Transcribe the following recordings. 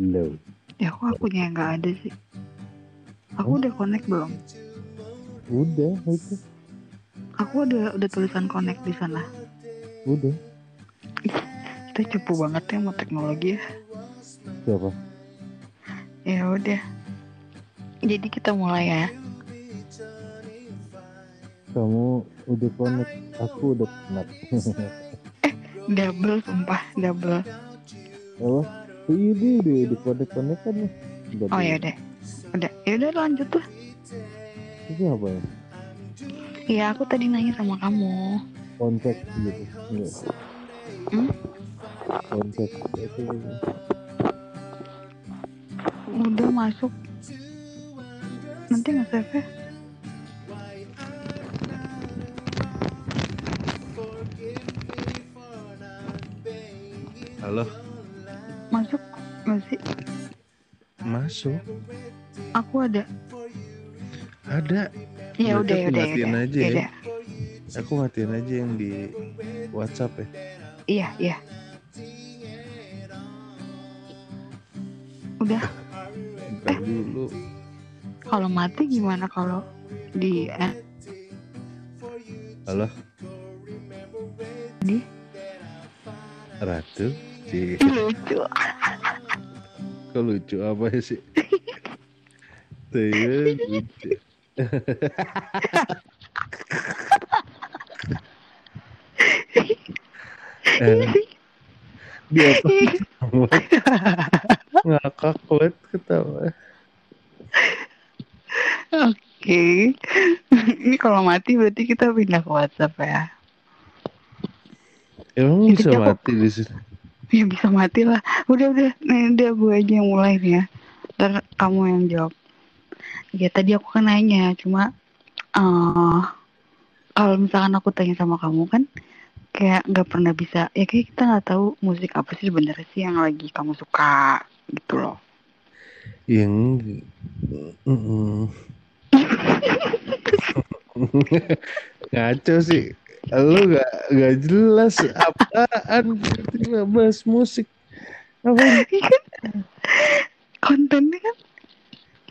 Lo. Ya kok akunya yang nggak ada sih? Aku udah connect belum? Udah itu. Aku udah udah tulisan connect di sana. Udah. Kita cupu banget ya mau teknologi ya. Siapa? Ya udah. Jadi kita mulai ya. Kamu udah connect. Aku udah connect. Double sumpah, double. Apa? Ini udah di connect connect kan nih. Udah Oh ya udah. Udah, ya udah lanjut tuh. Itu apa ya? Iya, aku tadi nanya sama kamu. Kontak gitu. Iya. Hmm? Kontak itu. Udah masuk. Nanti nge-save ya? Halo, Nggak sih? masuk. Aku ada. Ada. Ya Berarti udah, ya aku udah, ya matiin udah. aja Ya ya. udah. Aku matiin aja yang di WhatsApp ya. Iya, iya. Udah, Bentar dulu. kalau mati gimana kalau di eh, Halo, di Ratu. Cik, lucu. Kok lucu apa sih? Tuh ya, lucu. eh, dia? Ngakak banget ketawa. Oke. Ini kalau mati berarti kita pindah ke WhatsApp ya. Emang Jadi bisa aku- mati di sini? Ya bisa mati lah. Udah udah, nih udah gue aja yang mulai nih ya. Ntar kamu yang jawab. Ya tadi aku kan nanya, cuma eh kalau misalkan aku tanya sama kamu kan kayak nggak pernah bisa ya kayak kita nggak tahu musik apa sih sebenarnya sih yang lagi kamu suka gitu loh Yang ngaco sih. Lu gak, gak jelas apaan? Tiba bahas musik. Apa kontennya kan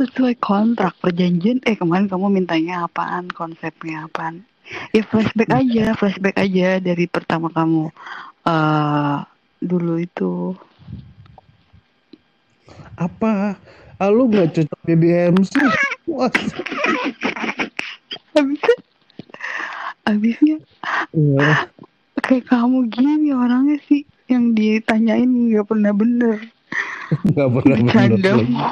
sesuai kontrak perjanjian. Eh kemarin kamu mintanya apaan? Konsepnya apaan? Ya flashback aja flashback aja dari pertama kamu eh dulu itu. Apa? Ah, lu gak cocok jadi MC? Wah, habisnya iya. kayak kamu gini orangnya sih yang ditanyain nggak pernah bener Gak pernah bercanda bener.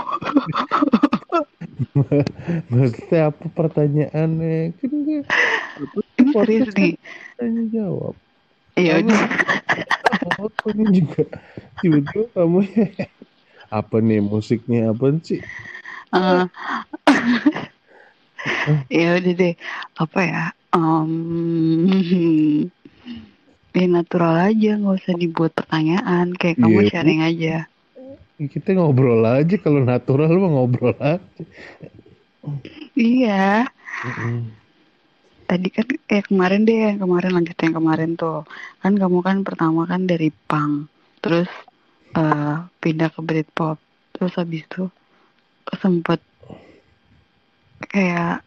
Maksudnya apa pertanyaannya? Kan gue ini serius nih tanya jawab. ya udah Apa ini juga tiba-tiba kamu apa nih musiknya apa sih? Eh, ya udah deh apa ya um, ya natural aja nggak usah dibuat pertanyaan. Kayak kamu Iya. sharing aja. Kita ngobrol aja. Kalau natural mah ngobrol aja. iya. Mm-mm. tadi kan eh kemarin deh yang kemarin lanjut yang kemarin tuh. Kan kamu kan pertama kan dari punk. Terus eh pindah ke Britpop. Terus habis itu sempet kayak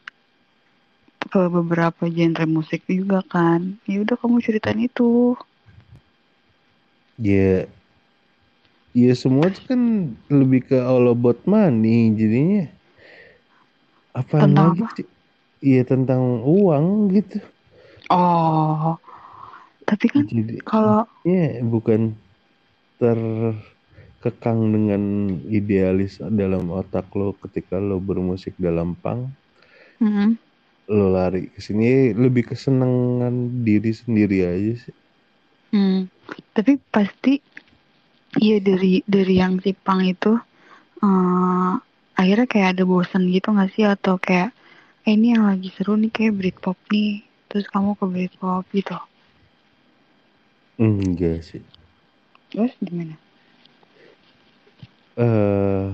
ke beberapa genre musik juga kan ya udah kamu ceritain itu Ya, ya semua itu kan lebih ke all about money jadinya. Apa Tentang lagi? Iya tentang uang gitu. oh tapi kan Jadi kalau ya bukan terkekang dengan idealis dalam otak lo ketika lo bermusik dalam punk mm, lo lari ke sini lebih kesenangan diri sendiri aja sih. Hmm, tapi pasti iya dari dari yang si Pang itu eh akhirnya kayak ada bosan gitu gak sih atau kayak eh, ini yang lagi seru nih kayak Britpop nih terus kamu ke Britpop gitu Enggak sih. terus gimana? eh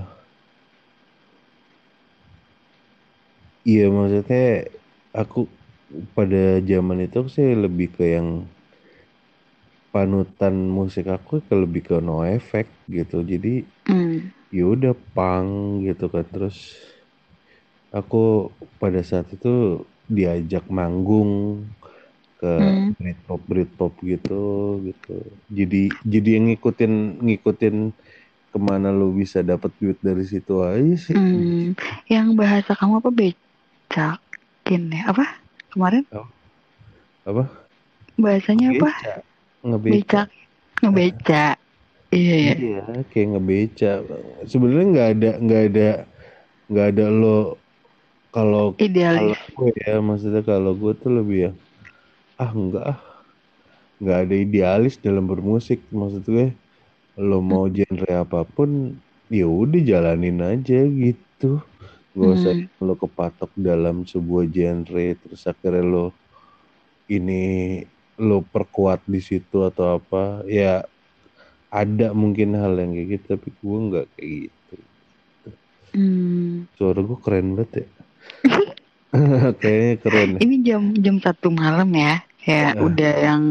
iya maksudnya aku pada zaman itu sih lebih ke yang panutan musik aku ke lebih ke no effect gitu. Jadi Hmm, ya udah punk gitu kan terus aku pada saat itu diajak manggung ke Hmm. Britpop Britpop gitu gitu jadi jadi yang ngikutin ngikutin ke mana lu bisa dapat duit dari situ aja sih Hmm. Yang bahasa kamu apa becakin ya? Apa? Kemarin apa bahasanya apa? Ngebeca. ngebeca. Iya ya. iya kayak ngebeca sebenarnya nggak ada nggak ada nggak ada lo kalau kalau gue ya maksudnya kalau gue tuh lebih ya ah enggak ah nggak ada idealis dalam bermusik maksud gue lo mau genre apa pun ya udah jalanin aja gitu gak usah Hmm. lo kepatok dalam sebuah genre terus akhirnya lo ini lo perkuat di situ atau apa ya ada mungkin hal yang kayak gitu tapi gue nggak kayak gitu Hmm. suara gue keren banget ya kayaknya keren ya. Ini jam jam satu malam ya. Kayak Heeh. udah yang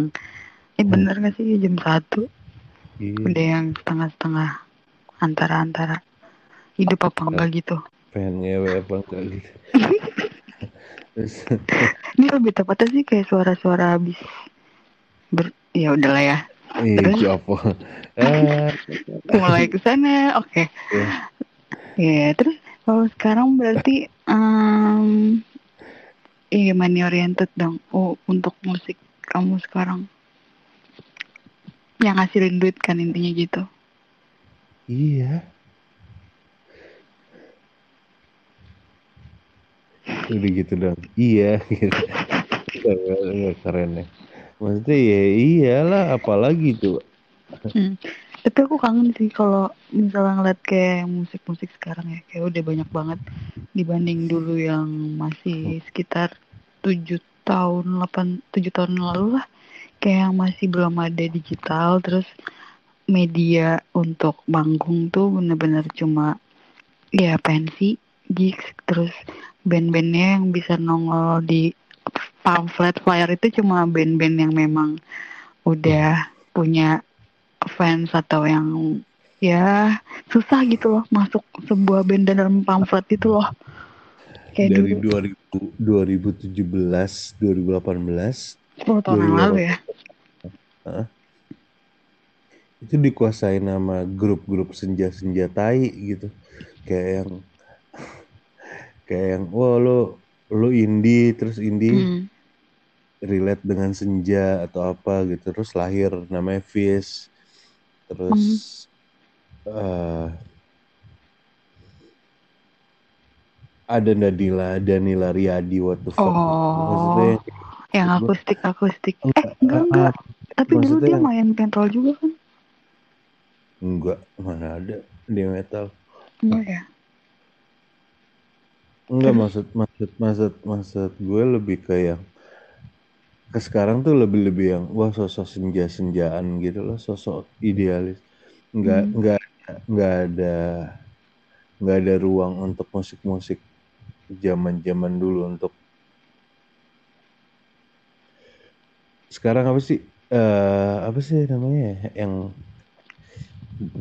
eh bener gak sih jam satu? Iya, Udah yang setengah-setengah antara-antara hidup apa enggak gitu. Pengen ngewe apa enggak gitu Terus, Ini lebih tepatnya sih kayak suara-suara habis ber ya udahlah ya. Iya, Terus? apa? Ah, Mulai ke sana. Oke. Iya. Ya, terus kalau sekarang berarti em iya money oriented dong. Oh, untuk musik kamu sekarang. Yang ngasilin duit kan intinya gitu. iya. Udah gitu dong. Iya, gitu. Keren, keren ya. Maksudnya ya iyalah, apalagi tuh. Hmm. Tapi aku kangen sih kalau misalnya ngeliat kayak musik-musik sekarang ya, kayak udah banyak banget dibanding dulu yang masih sekitar tujuh tahun, 8, 7 tahun lalu lah. Kayak yang masih belum ada digital, terus media untuk manggung tuh bener-bener cuma ya pensi, gigs, terus band-bandnya yang bisa nongol di pamflet flyer itu cuma band-band yang memang udah punya fans atau yang ya susah gitu loh masuk sebuah band dalam pamflet itu loh kayak Dari dulu 2000, 2017, 2018 10 tahun yang 2018. lalu ya itu dikuasai nama grup-grup senja-senja tai gitu. Kayak yang kayak yang wah lo lo indie terus indie Hmm. relate dengan senja atau apa gitu. Terus lahir namanya Fish terus eh, ada Danila Danila Riyadi what the fuck. Oh. maksudnya yang akustik. Akustik eh enggak enggak. tapi dulu dia main pentol juga kan? Enggak mana ada dia metal. Enggak ya enggak maksud maksud maksud maksud gue lebih kayak ke sekarang tuh lebih lebih yang wah sosok senja senjaan gitu loh sosok idealis enggak Hmm. enggak enggak ada enggak ada ruang untuk musik musik zaman zaman dulu untuk sekarang apa sih eh apa sih namanya ya? yang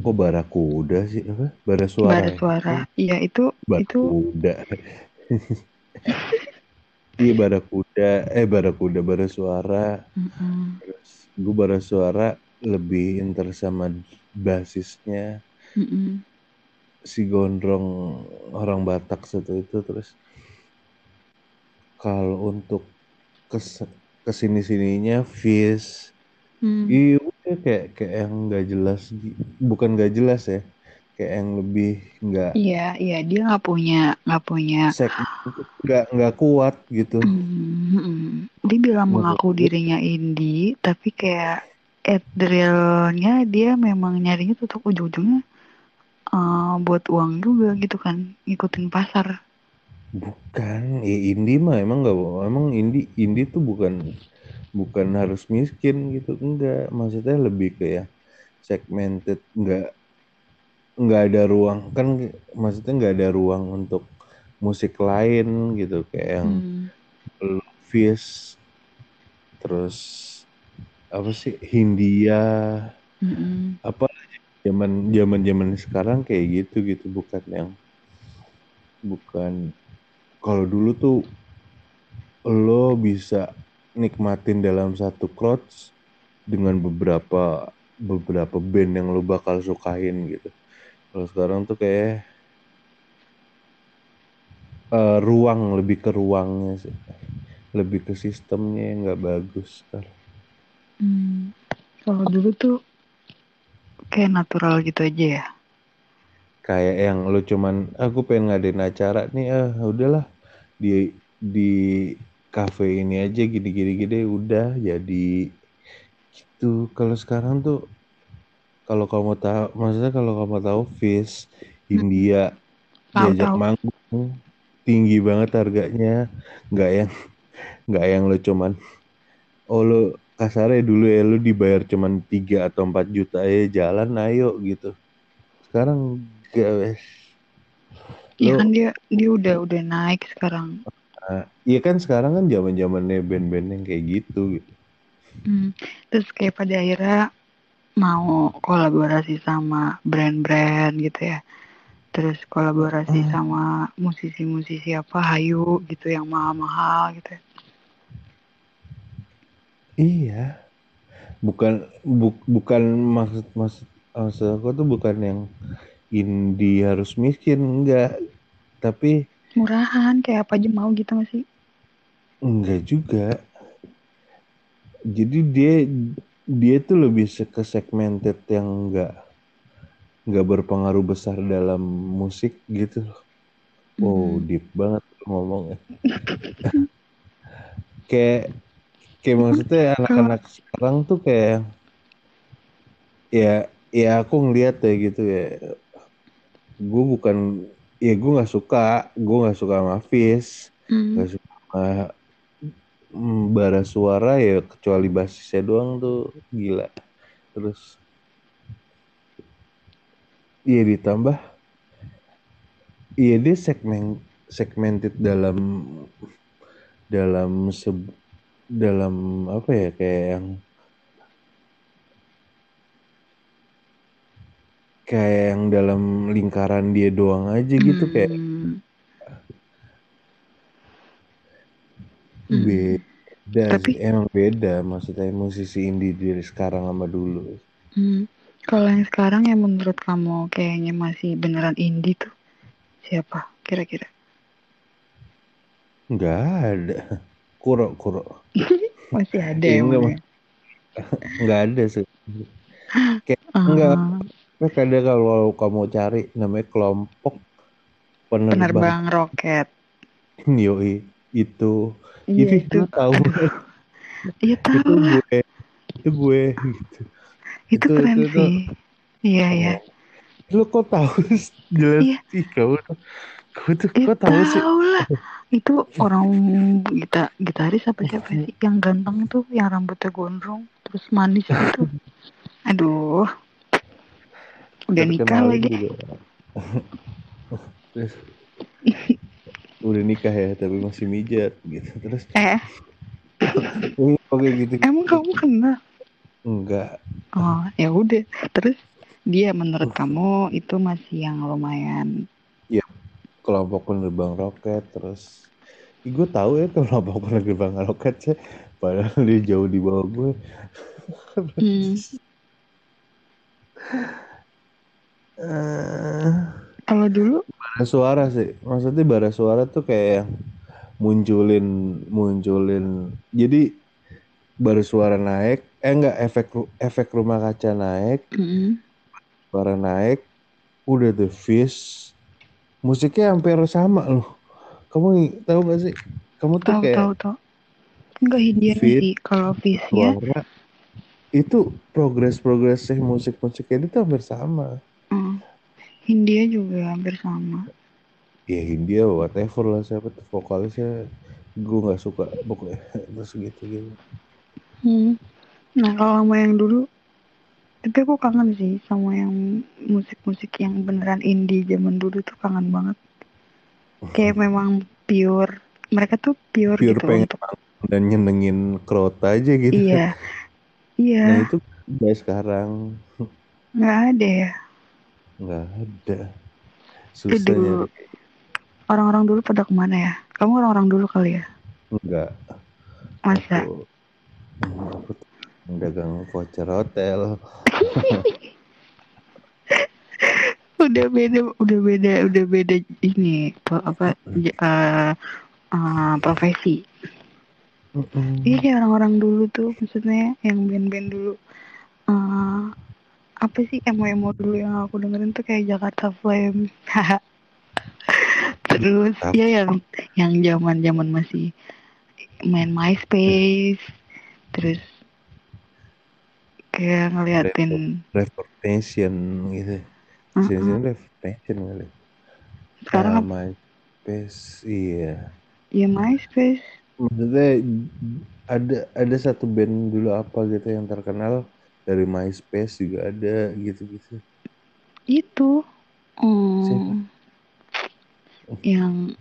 kok barakuda sih apa bara suara Bara ya? suara iya itu itu Barakuda. Iya barakuda, eh barakuda bara suara. Mm-mm. Terus gue bara suara lebih inter sama basisnya Mm-mm. si gondrong orang Batak satu itu terus kalau untuk kes ke sini sininya Fizz Hmm. iya kayak kayak yang nggak jelas bukan nggak jelas ya kayak yang lebih nggak Iya, iya dia nggak punya nggak punya. nggak nggak kuat gitu Hmm, dia bilang Menurut mengaku gue- dirinya indie, tapi kayak at the realnya dia memang nyarinya tuh ujung-ujungnya eh, buat uang juga gitu kan, ngikutin pasar. Bukan, ya indie mah emang nggak, emang indie indie tuh bukan bukan harus miskin gitu, enggak. Maksudnya lebih ke ya segmented, nggak nggak ada ruang kan, maksudnya nggak ada ruang untuk musik lain gitu, kayak yang Hmm. Fizz, terus apa sih Hindia, Mm-mm. apa zaman zaman zaman sekarang kayak gitu gitu bukan yang bukan kalau dulu tuh lo bisa nikmatin dalam satu crowds dengan beberapa beberapa band yang lo bakal sukain gitu. Kalau sekarang tuh kayak eh, ruang lebih ke ruangnya sih. Lebih ke sistemnya yang nggak bagus kan. Hmm, kalau dulu tuh kayak natural gitu aja ya. kayak yang lo cuman aku pengen ngadain acara nih ah udahlah di di cafe ini aja gini gini gini udah jadi gitu. Kalau sekarang tuh kalau kamu tahu maksudnya kalau kamu tahu Fish India Tahu diajak tahu. manggung tinggi banget harganya. Nggak yang nggak yang lo cuman oh lo kasarnya dulu ya lo dibayar cuman 3 atau 4 juta ya jalan ayo gitu. Sekarang gak wes. Iya kan dia dia udah udah naik sekarang. Iya kan sekarang kan zaman zamannya band-band yang kayak gitu gitu Hmm, terus kayak pada akhirnya mau kolaborasi sama brand-brand gitu ya. Terus kolaborasi Hmm. sama musisi-musisi apa Hayu gitu yang mahal-mahal gitu. ya. iya bukan bu- bukan maksud maksud maksud aku tuh bukan yang indie harus miskin enggak tapi Murahan kayak apa aja mau gitu gak sih? enggak juga jadi dia dia tuh lebih ke segmented yang enggak nggak berpengaruh besar dalam musik gitu loh. Wow, Hmm. deep banget ngomongnya. kayak kayak maksudnya anak-anak sekarang tuh kayak ya ya aku ngeliat ya gitu ya. Gue bukan ya gue nggak suka, gue nggak suka sama Fizz, Hmm. nggak suka sama mm, bara suara ya kecuali basisnya doang tuh gila. Terus iya ditambah iya dia segmen segmented dalam dalam se- dalam apa ya kayak yang kayak yang dalam lingkaran dia doang aja gitu kayak Hmm. Hmm. beda Tapi- sih. emang beda maksudnya musisi indie dari sekarang sama dulu Hmm. Kalau yang sekarang yang menurut kamu kayaknya masih beneran indie tuh siapa kira-kira? nggak ada kuro kuro Masih ada ya? enggak, Mon, ya? nggak ada sih enggak. Tapi ada kalau kamu cari namanya kelompok penerbang penerbang roket. Yoi itu Iya itu. lu tahu aduh, Iya itu tahu lah. gue itu gue gitu Itu itu- keren itu- itu- sih. Iya iya. lu kok tahu jelas Iya. sih kamu kamu tuh Eh, kok tahu sih tahu lah. Itu orang gita gitaris apa siapa sih yang ganteng tuh, yang rambutnya gondrong, terus manis gitu. Aduh. Udah nikah lagi. juga. Terus, udah nikah ya tapi masih mijat gitu terus Eh, oke gitu emang kamu kenal? enggak Oh, ya udah. Terus dia menurut kamu itu masih yang lumayan. kelompok penerbang roket terus Ih, gue tahu ya kelompok penerbang roket sih padahal dia jauh di bawah gue Hmm. Eh, Kalau dulu, bara suara sih. Maksudnya bara suara tuh kayak yang munculin munculin. Jadi bara suara naik eh enggak efek efek rumah kaca naik mm, suara naik udah the fish musiknya hampir sama loh. Kamu tahu gak sih? Kamu tuh tahu kayak tahu tahu. Enggak Fit, sih. Kalau suara. Itu progres progresnya musik musiknya itu hampir sama. hmm, Hindia juga hampir sama. ya Hindia whatever lah siapa tuh vokalisnya gue nggak suka pokoknya terus gitu gitu Hmm. Nah kalau sama yang dulu, tapi aku kangen sih sama yang musik-musik yang beneran indie zaman dulu tuh kangen banget. Kayak memang pure, mereka tuh pure, Pure gitu pengen untuk dan nyenengin crowd aja gitu iya, iya. nah itu kayak sekarang nggak ada ya nggak ada. Susah nyari. orang-orang dulu pada ke mana ya? Kamu orang-orang dulu kali ya? Enggak masa? Aku aku dagang voucher hotel. Udah beda udah beda udah beda ini apa eh, eh, profesi. Mm-mm. iya orang-orang dulu tuh maksudnya yang band-band dulu. Eh apa sih emo-emo dulu yang aku dengerin tuh kayak Jakarta Flame? Terus Apa? ya yang yang zaman zaman masih main MySpace terus kayak ngeliatin Reformation gitu. Mm-mm. sini Reformation kali. Sekarang apa? MySpace iya. Ya MySpace. Maksudnya ada ada satu band dulu apa gitu yang terkenal dari MySpace juga ada gitu-gitu. Itu. Hmm, yang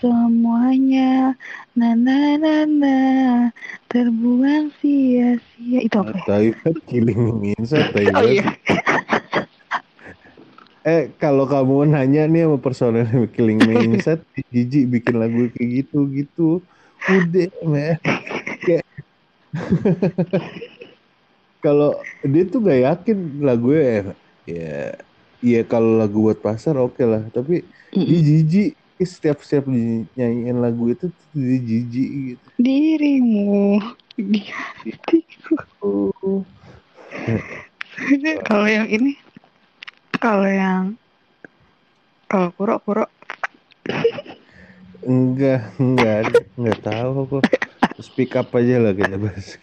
semuanya na na na na terbuang sia-sia. Itu apa ya? tapi killing me inside tapi Oh iya. eh kalau kamu nanya nih sama personel killing me jijik bikin lagu kayak gitu gitu udah men. Kayak kalau dia tuh gak yakin lagunya ya ya ya kalau lagu buat pasar oke lah. Tapi dia jijik. Setiap setiap nyanyiin lagu itu dia jijik gitu. Dirimu. Di hatiku Oh. kalau yang ini kalau yang kalau kuro kuro enggak enggak enggak tahu aku speak up aja lah kita bahas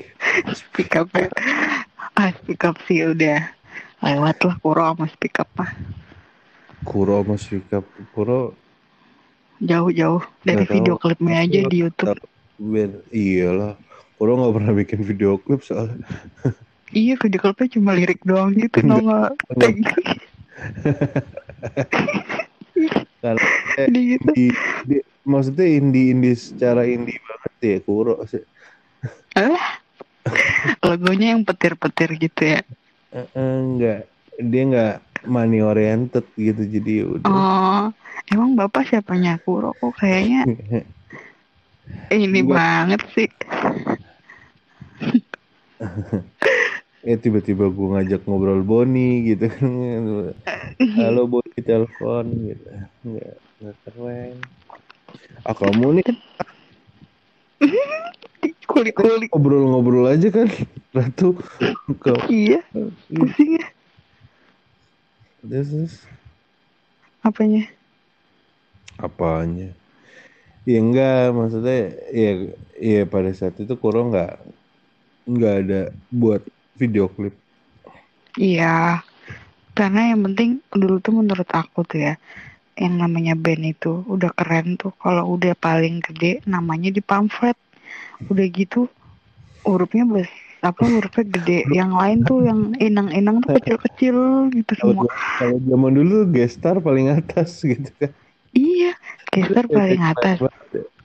speak up ya. Ah speak up sih udah. Lewat lah kuro sama speak up mah. Kuro sama speak up. Kuro jauh-jauh dari tahu. video klipnya aja di YouTube. Ben, iyalah. Kuro nggak pernah bikin video klip soalnya. Iya video klipnya cuma lirik doang gitu nama tag karena gitu di, di- maksudnya indie indie secara indie banget ya Kuro sih logonya yang petir-petir gitu ya? Eh, eh, enggak dia nggak money oriented gitu jadi ya udah. Oh emang bapak siapanya? Kuro kok kayaknya. Ini Enggak. banget sih. Eh tiba-tiba gue ngajak ngobrol Boni gitu kan. Halo Boni telepon gitu. Nggak nggak keren. Ah kamu nih kulik-kulik. Ngobrol-ngobrol aja kan Ratu. Ke iya pusing ya this is apanya? Apanya? Ya enggak maksudnya ya ya pada saat itu Kuro nggak nggak ada buat video klip. Iya. Karena yang penting dulu tuh menurut aku tuh ya yang namanya band itu udah keren tuh. Kalau udah paling gede namanya di pamflet. Udah gitu hurufnya bes apa hurufnya gede. Yang lain tuh yang inang-inang tuh kecil-kecil gitu semua. kalau zaman dulu gestar paling atas gitu kan. Iya geser paling atas.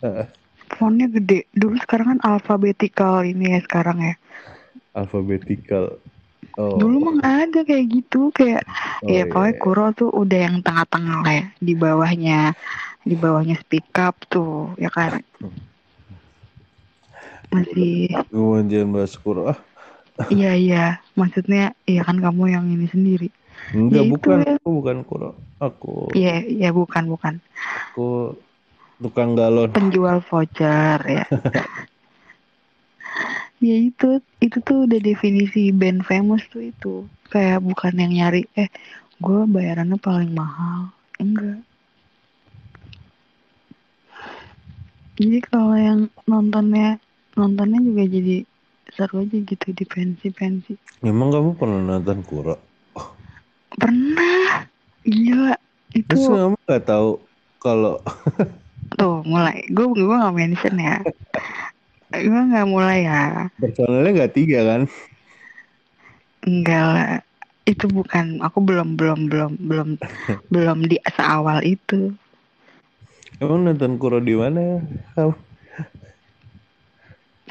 Heeh. fontnya gede. Dulu sekarang kan alfabetikal ini ya sekarang ya. Alfabetikal oh dulu mah ada kayak gitu kayak oh, ya iya. pokoknya Kuro tuh udah yang tengah-tengah lah ya di bawahnya di bawahnya speak up tuh ya kan? Masih jangan bahas Kuro ah. Iya iya. Maksudnya iya kan kamu yang ini sendiri. Enggak Ya itu bukan. Ya. aku bukan Kuro aku iya iya bukan bukan. aku tukang galon. Penjual voucher ya ya itu itu tuh udah definisi band famous tuh itu. Kayak bukan yang nyari eh gue bayarannya paling mahal. Enggak. Jadi kalau yang nontonnya nontonnya juga jadi seru aja gitu di pensi pensi emang kamu pernah nonton Kuro? Pernah. Gila itu terus kamu nggak tahu kalau tuh mulai. Gue gue nggak mention ya gue nggak mulai ya. Personelnya nggak tiga kan? Enggak lah. Itu bukan aku belum belum belum belum belum di seawal itu. Emang nonton Kuro di mana?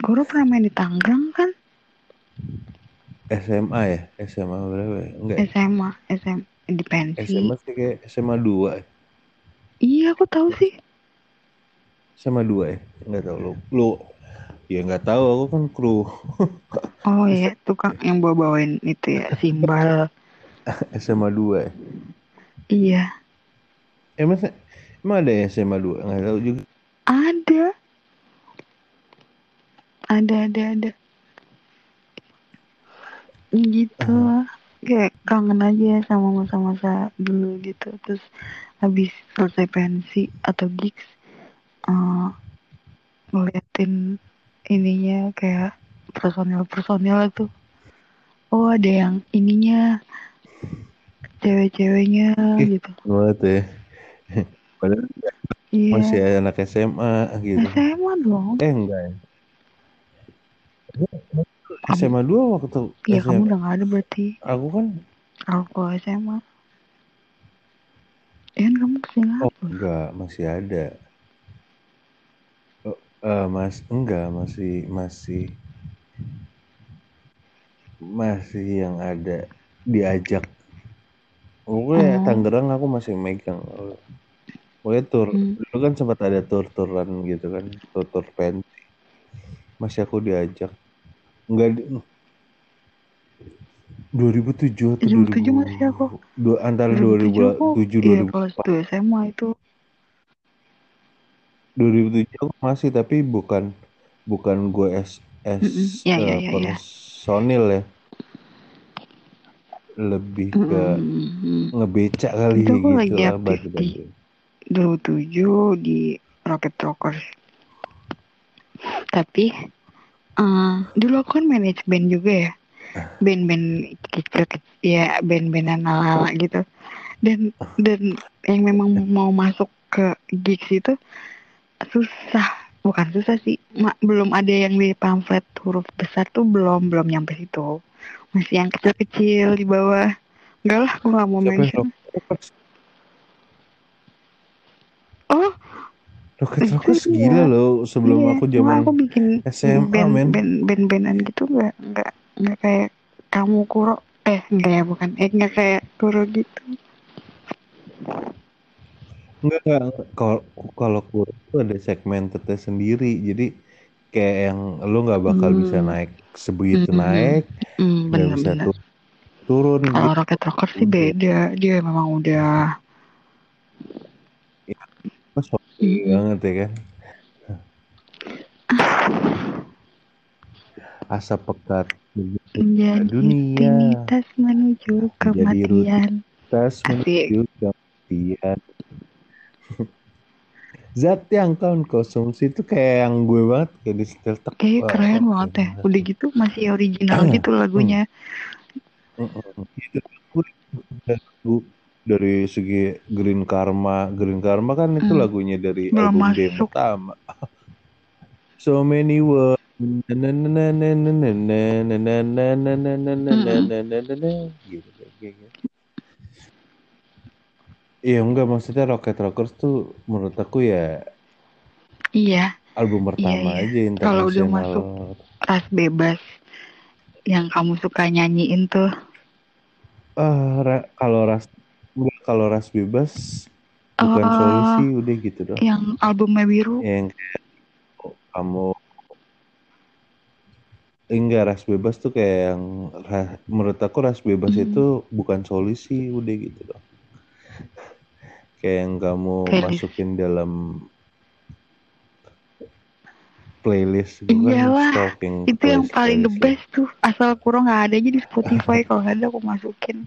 Guru pernah main di Tangerang kan? SMA ya? SMA berapa ya? enggak ya? SMA SMA di pensi SMA sih kayak SMA 2 ya? iya aku tahu sih. SMA 2 ya? Enggak tahu lu lu ya enggak tahu aku kan kru. Oh iya tukang yang bawa bawain itu ya simbal. SMA 2 ya? Iya. Emang emang ada ya SMA 2 enggak tahu juga. Ada. Ada ada ada. Gitu Ah. kayak kangen aja sama masa-masa dulu gitu. Terus habis selesai pensi atau gigs eh ngeliatin ininya kayak personil-personil tuh oh ada yang ininya cewek-ceweknya gitu. banget ya. Padahal iya. masih anak SMA gitu. SMA dong. Eh enggak ya. SMA 2 waktu iya SMA kamu udah gak ada berarti. Aku kan aku SMA ya kan kamu ke Singapura oh enggak masih ada eh, mas enggak masih masih masih yang ada diajak. Pokoknya Oh. Tangerang aku masih megang. Pokoknya tur Hmm. dulu kan sempat ada tur-turan gitu kan tur-tur pensi masih aku diajak. Enggak di, 2007 atau 2007 masih aku. dua, antara 2007 aku. 2007 iya 2004 kelas 2 SMA itu 2007 aku masih tapi bukan bukan gue S S. Ya, ya, eh, ya, ya. personil ya lebih ke Mm-mm. ngebeca kali Itu gitu lagi lah aktif bantu-bantu. 2007 di Rocket Rockers tapi eh, dulu aku kan manage band juga ya band-band kecil-kecil ya band-bandan ala-ala gitu dan dan yang memang mau masuk ke gigs itu susah. Bukan susah sih. Ma- belum ada yang di pamflet huruf besar tuh belum belum nyampe situ. Masih yang kecil-kecil di bawah. Enggak lah aku nggak mau mention. Oh. Rockets Itu Rockets dia. gila loh sebelum iya, aku zaman aku bikin SMA, band men. band band bandan gitu nggak nggak nggak kayak kamu kuro eh enggak ya bukan. Eh nggak kayak kuro gitu Enggak. Kalau kalau kur itu ada segmentednya sendiri. Jadi kayak yang lo nggak bakal Hmm. bisa naik sebegitu Hmm. naik, hmm, nggak bisa bener-bener tu- turun kalau gitu. Rocket Rocker sih beda dia memang udah Mas hobi Mm-mm. banget ya kan. Asap pekat menjadi dunia rutinitas menuju menjadi kematian rutinitas menuju kematian zat yang kau konsumsi itu kayak yang gue banget kayak di setel tek kayak keren banget ya. udah gitu masih original hmm. gitu lagunya. Heeh. hmm. itu lagu dari segi Green Karma. Green Karma kan itu hmm. lagunya dari Belum album masuk. demo pertama. So many words. Iya enggak maksudnya Rocket Rockers tuh menurut aku ya iya album pertama iya. aja Kalau udah masuk ras bebas yang kamu suka nyanyiin tuh Ah, ra- kalau ras kalau ras bebas bukan Oh. solusi udah gitu dong. yang albumnya biru Yang kayak oh, kamu enggak ras bebas tuh kayak yang menurut aku ras bebas Hmm. itu bukan solusi udah gitu dong. Kayak yang kamu masukin dalam playlist gitu Iyalah, kan stalking itu yang paling the ya. best tuh asal kurang nggak ada aja di Spotify kalau nggak ada aku masukin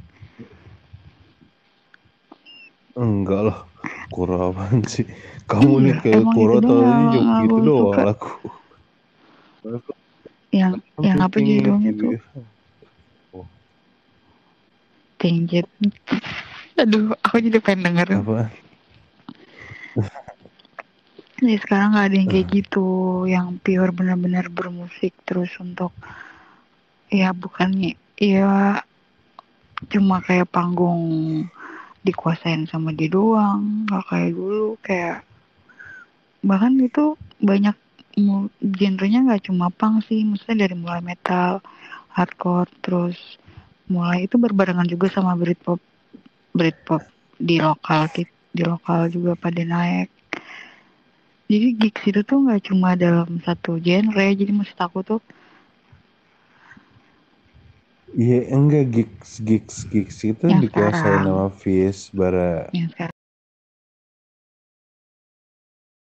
Enggak lah, kuro apaan sih? Kamu Iya, nih kayak emang kuro itu tau yang gitu aku doang lagu. yang yang apa judulnya with tuh you. Aduh aku jadi pengen denger Apa? Jadi sekarang nggak ada yang kayak Hmm. gitu yang pure benar-benar bermusik terus untuk ya bukannya ya cuma kayak panggung dikuasain sama dia doang nggak kayak dulu kayak bahkan itu banyak genrenya nggak cuma punk sih maksudnya dari mulai metal hardcore terus mulai itu berbarengan juga sama Britpop Britpop di lokal di lokal juga pada naik. Jadi gigs itu tuh nggak cuma dalam satu genre jadi maksud aku tuh Iya enggak gigs gigs gigs itu Yang dikuasain sekarang. sama Fizz bara. Yang sekarang